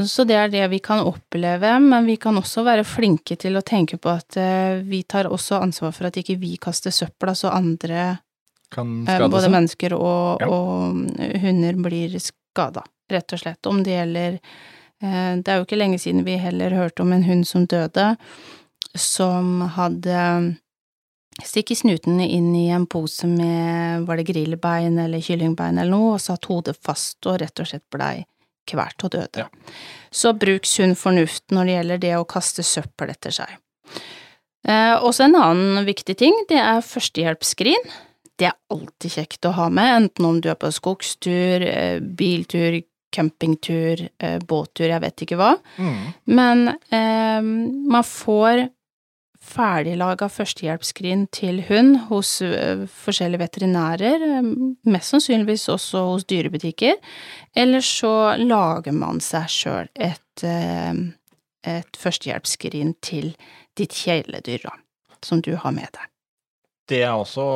så det er det vi kan oppleve, men vi kan også være flinke til å tenke på at eh, vi tar også ansvar for at ikke vi kaster søpla, så andre Både seg. mennesker og, Ja. og mm, hunder blir skada, rett og slett. Om det gjelder eh, Det er jo ikke lenge siden vi heller hørte om en hund som døde, som hadde stikket snuten inn i en pose med var det grillbein eller kyllingbein eller noe, og satt hodet fast og rett og slett blei kvalt og døde. Ja. Så bruk sunn fornuft når det gjelder det å kaste søppel etter seg. Eh, også en annen viktig ting, det er førstehjelpsskrin. Det er alltid kjekt å ha med, enten om du er på skogstur, eh, biltur, campingtur, eh, båttur, jeg vet ikke hva. Mm. Men eh, man får ferdiglaga førstehjelpsskrin til hund hos eh, forskjellige veterinærer, mest sannsynligvis også hos dyrebutikker, eller så lager man seg sjøl et, et førstehjelpsskrin til ditt kjæledyr, som du har med deg. Det er også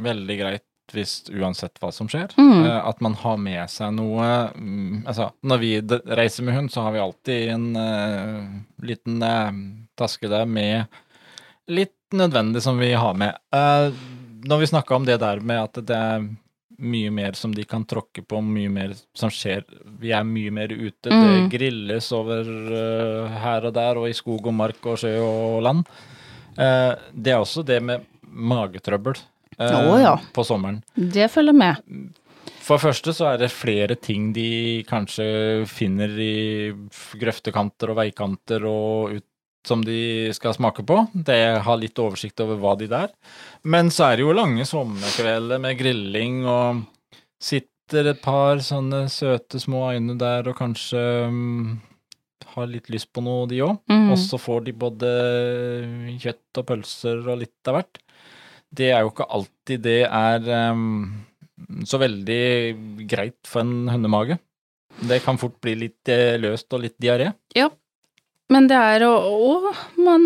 veldig greit hvis uansett hva som skjer. Mm. Eh, At man har med seg noe mm, Altså, når vi reiser med hund, så har vi alltid en uh, liten uh, taske der med litt nødvendig som vi har med. Uh, når vi snakka om det der med at det er mye mer som de kan tråkke på, mye mer som skjer. Vi er mye mer ute. Mm. Det grilles over uh, her og der, og i skog og mark og sjø og land. Eh, det er også det med magetrøbbel Å, ja. på sommeren. Det følger med. For det første så er det flere ting de kanskje finner i grøftekanter og veikanter og ut som de skal smake på. Det har litt oversikt over hva de der. Men så er det jo lange sommerkvelder med grilling, og sitter et par sånne søte små øyne der og kanskje mm, har litt lyst på noe, de òg. Mm. Og så får de både kjøtt og pølser og litt av hvert. Det er jo ikke alltid det er um, så veldig greit for en hundemage. Det kan fort bli litt eh, løst og litt diaré. Ja, Men det er å Og man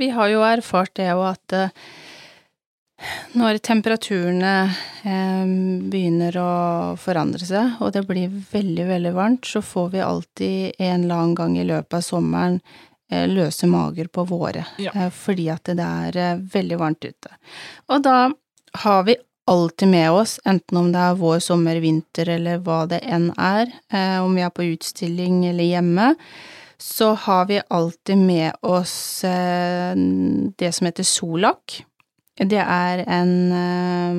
Vi har jo erfart det jo at eh, når temperaturene eh, begynner å forandre seg, og det blir veldig, veldig varmt, så får vi alltid en eller annen gang i løpet av sommeren eh, løse mager på våre, Ja. eh, fordi at det er eh, veldig varmt ute. Og da har vi alltid med oss, enten om det er vår, sommer, vinter eller hva det enn er, eh, om vi er på utstilling eller hjemme, så har vi alltid med oss eh, det som heter Solak. Det er en eh,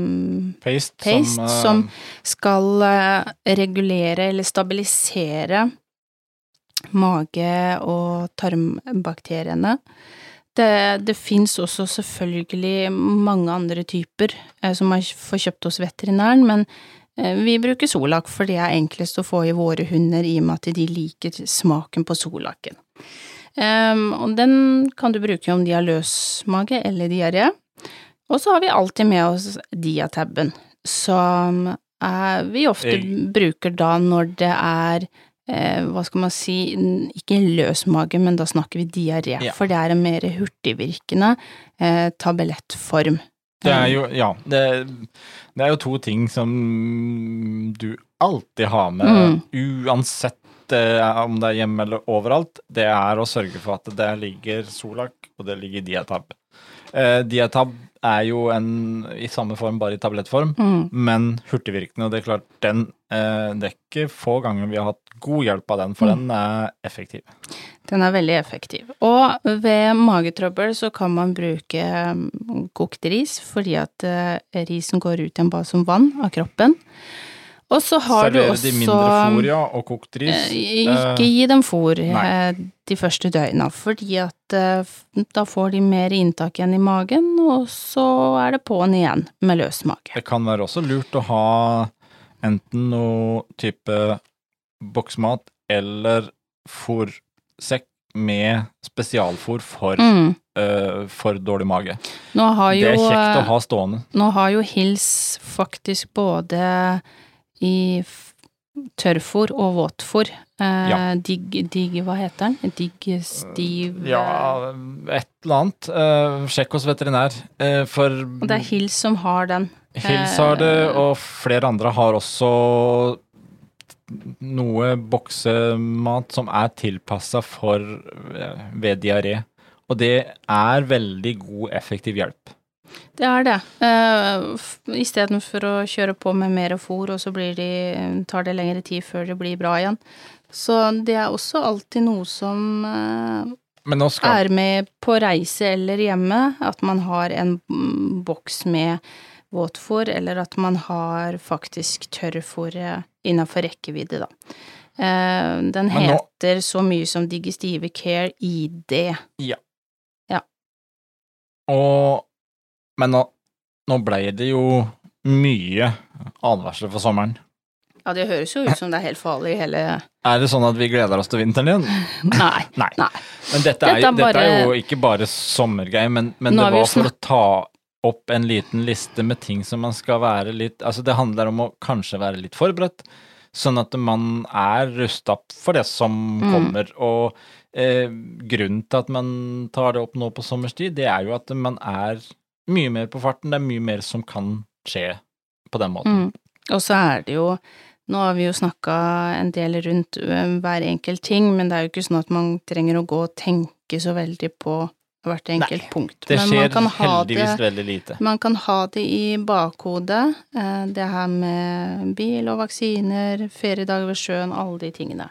Paste, Paste som, uh, som skal uh, regulere eller stabilisere mage- og tarmbakteriene. Det, det fins også selvfølgelig mange andre typer uh, som man får kjøpt hos veterinæren, men vi bruker Solak, for det er enklest å få i våre hunder i og med at de liker smaken på Solaken. Um, og den kan du bruke om de har løsmage eller diaré. Og så har vi alltid med oss Diatabben, som eh, vi ofte Jeg- bruker da når det er eh, hva skal man si, ikke løs mage, men da snakker vi diaré, Ja. for det er en mer hurtigvirkende eh, tablettform. Det er jo, ja, det, det er jo to ting som du alltid har med, Mm. uansett eh, om det er hjemme eller overalt. Det er å sørge for at det ligger Solak, og det ligger Diatab. Eh, Diatab er jo en i samme form, bare i tablettform, Mm. men hurtigvirkende. Og det er klart, den eh, Det er ikke få ganger vi har hatt god hjelp av den, for Mm. den er effektiv. Den er veldig effektiv. Og ved magetrøbbel så kan man bruke mm, kokt ris, fordi at eh, risen går ut igjen bare som vann av kroppen. Og så har du også Servere de mindre fôr, ja, og kokt ris. Eh, Ikke gi dem fôr nei. eh, de første døgna, fordi at eh, da får de mer inntak igjen i magen, og så er det på'n igjen med løs mage. Det kan være også lurt å ha enten noe type boksmat eller fôrsekk med spesialfôr for, Mm. eh, for dårlig mage. Har Det er kjekt å eh, ha stående. nå har jo Hils faktisk både i tørrfôr og våtfôr. Eh, Ja. Digg, digg, hva heter den? Digg stiv eh, Ja, et eller annet. Eh, sjekk hos veterinær. Eh, for Og det er Hils som har den. Hils har det, eh, og flere andre har også noe boksemat som er tilpassa for eh, ved diaré. Og det er veldig god, effektiv hjelp. Det er det. Uh, Istedenfor å kjøre på med mer fôr, og så blir de, tar det lengre tid før det blir bra igjen. Så det er også alltid noe som eh, skal er med på reise eller hjemme, at man har en mm, boks med våtfôr, eller at man har faktisk tørrfôr innafor rekkevidde, da. Eh, den nå- heter så mye som Digestive Care ID. Og Men nå, nå ble det jo mye advarsler for sommeren. Ja, det høres jo ut som det er helt farlig hele Er det sånn at vi gleder oss til vinteren igjen? Nei. Nei. Nei. Men dette er, Dette er dette er jo ikke bare sommergreier, men, men det var for å ta opp en liten liste med ting som man skal være litt Altså, det handler om å kanskje være litt forberedt, sånn at man er rusta for det som Mm. kommer. Og eh, grunnen til at man tar det opp nå på sommerstid, det er jo at man er mye mer på farten. Det er mye mer som kan skje på den måten. Mm. Og så er det jo Nå har vi jo snakka en del rundt hver enkelt ting, men det er jo ikke sånn at man trenger å gå og tenke så veldig på hvert enkelt Nei, punkt. Det men man skjer kan heldigvis det veldig lite. Man kan ha det i bakhodet, eh, det her med bil og vaksiner, feriedager ved sjøen, alle de tingene.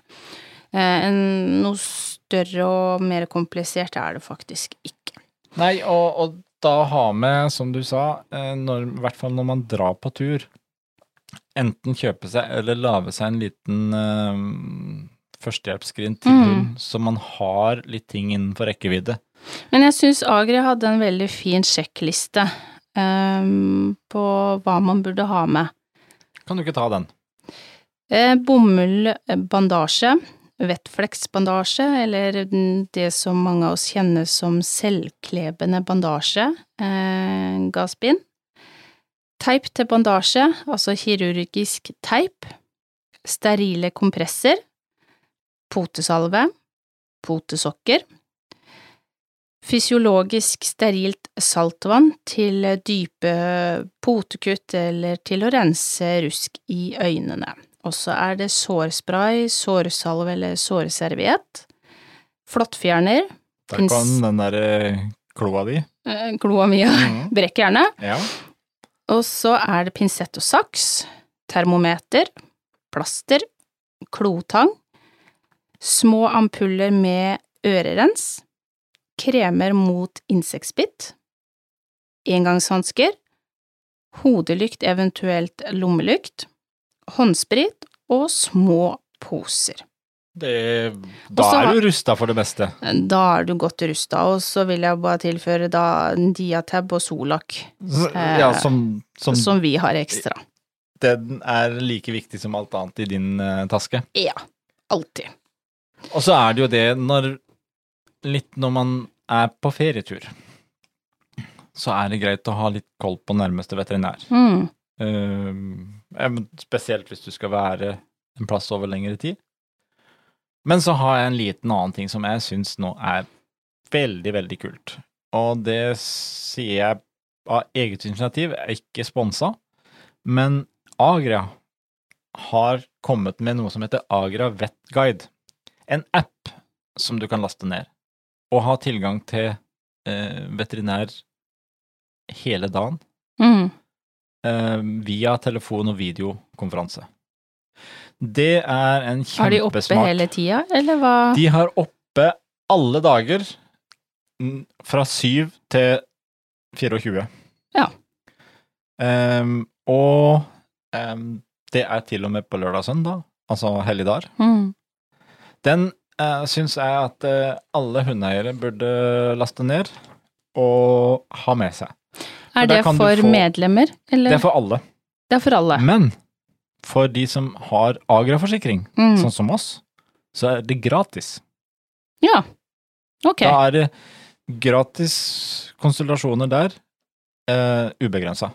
Eh, En, noe større og mer komplisert er det faktisk ikke. Nei, og, og da ha med, som du sa, eh, når, i hvert fall når man drar på tur, enten kjøpe seg eller lage seg en liten eh, førstehjelpsskrin til Mm. hund, så man har litt ting innenfor rekkevidde. Men jeg syns Agri hadde en veldig fin sjekkliste eh, på hva man burde ha med. Kan du ikke ta den? Eh, Bomullbandasje, vettfleksbandasje, eller det som mange av oss kjenner som selvklebende bandasje, eh, gassbind. Teip til bandasje, altså kirurgisk teip. Sterile kompresser. Potesalve. Potesokker. Fysiologisk sterilt saltvann til dype potekutt eller til å rense rusk i øynene. Og så er det sårspray, sårsalve eller sårserviett. Flåttfjerner. Der kan den der eh, kloa di. eh, Kloa Mm. Brekk gjerne. Ja. Og så er det pinsett og saks, termometer, plaster, klotang, små ampuller med ørerens, kremer mot insektbitt, engangshansker, hodelykt, eventuelt lommelykt, håndsprit og små poser. Det, da Også, er du rusta for det meste. Da er du godt rusta, og så vil jeg bare tilføre da Diatab og Solak, Eh, Ja, som, som, som vi har ekstra. den er like viktig som alt annet i din eh, taske. Ja, alltid. Og så er det jo det når Litt når man er på ferietur, så er det greit å ha litt koll på nærmeste veterinær. Mm. Eh, spesielt hvis du skal være en plass over lengre tid. Men så har jeg en liten annen ting som jeg syns nå er veldig, veldig kult. Og det sier jeg av eget initiativ, jeg er ikke sponsa, men Agria har kommet med noe som heter Agra Vet Guide. En app som du kan laste ned, og ha tilgang til eh, veterinær hele dagen Mm. Eh, via telefon- og videokonferanse. Det er en kjempesmart Har de oppe hele tida, eller hva? De har oppe alle dager fra 7 til 24. Ja. Um, og um, det er til og med på lørdag og søndag, altså helligdager. Mm. Den uh, syns jeg at uh, alle hundeeiere burde laste ned og ha med seg. Er det for få- medlemmer, eller? Det er for alle. Det er for alle. Men for de som har Agra-forsikring, Mm. sånn som oss, så er det gratis. Ja. Ok. Da er det gratis konsultasjoner der, uh, ubegrensa.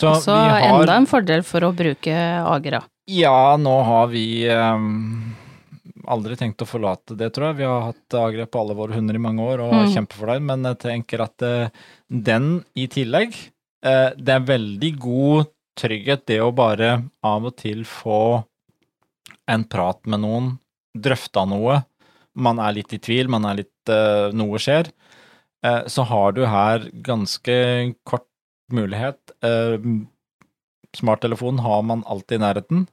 Så Så vi har enda en fordel for å bruke Agra. Ja, nå har vi ehm, aldri tenkt å forlate det, tror jeg. Vi har hatt Agra på alle våre hunder i mange år og Mm. kjempefornøyd, men jeg tenker at eh, den i tillegg eh, Det er veldig god trygghet, det å bare av og til få en prat med noen, drøfta noe. Man er litt i tvil, man er litt eh, Noe skjer. Så har du her ganske kort mulighet. Smarttelefonen har man alltid i nærheten.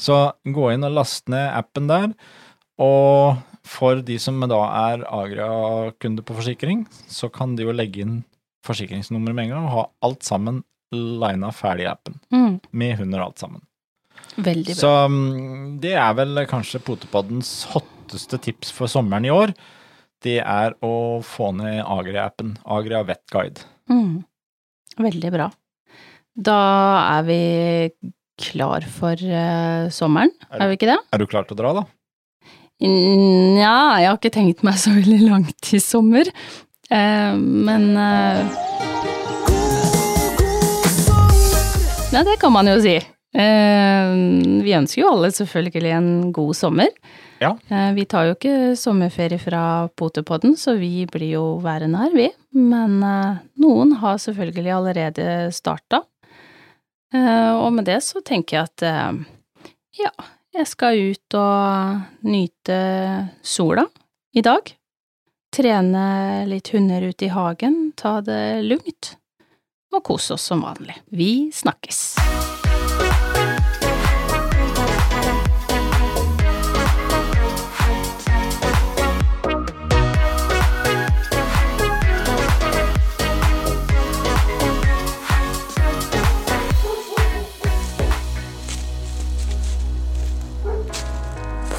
Så gå inn og last ned appen der. Og for de som da er Agra-kunde på forsikring, så kan de jo legge inn forsikringsnummeret med en gang og ha alt sammen lina ferdig i appen. Mm. Med hund og alt sammen. Veldig bra. Så mm, det er vel kanskje Potepoddens hotteste tips for sommeren i år. Det er å få ned Agria-appen. Agria Vet Guide. Mm. Veldig bra. Da er vi klar for eh, sommeren, Er er vi ikke det? Er du klar til å dra, da? Nja, jeg har ikke tenkt meg så veldig langt i sommer. Eh, men eh, Ja, det kan man jo si. Eh, vi ønsker jo alle selvfølgelig en god sommer. Ja. Eh, vi tar jo ikke sommerferie fra Potepodden, så vi blir jo værende her, vi. Men eh, noen har selvfølgelig allerede starta. Eh, og med det så tenker jeg at eh, ja, jeg skal ut og nyte sola i dag. Trene litt hunder ute i hagen, ta det lugnt. Og kose oss som vanlig. Vi snakkes!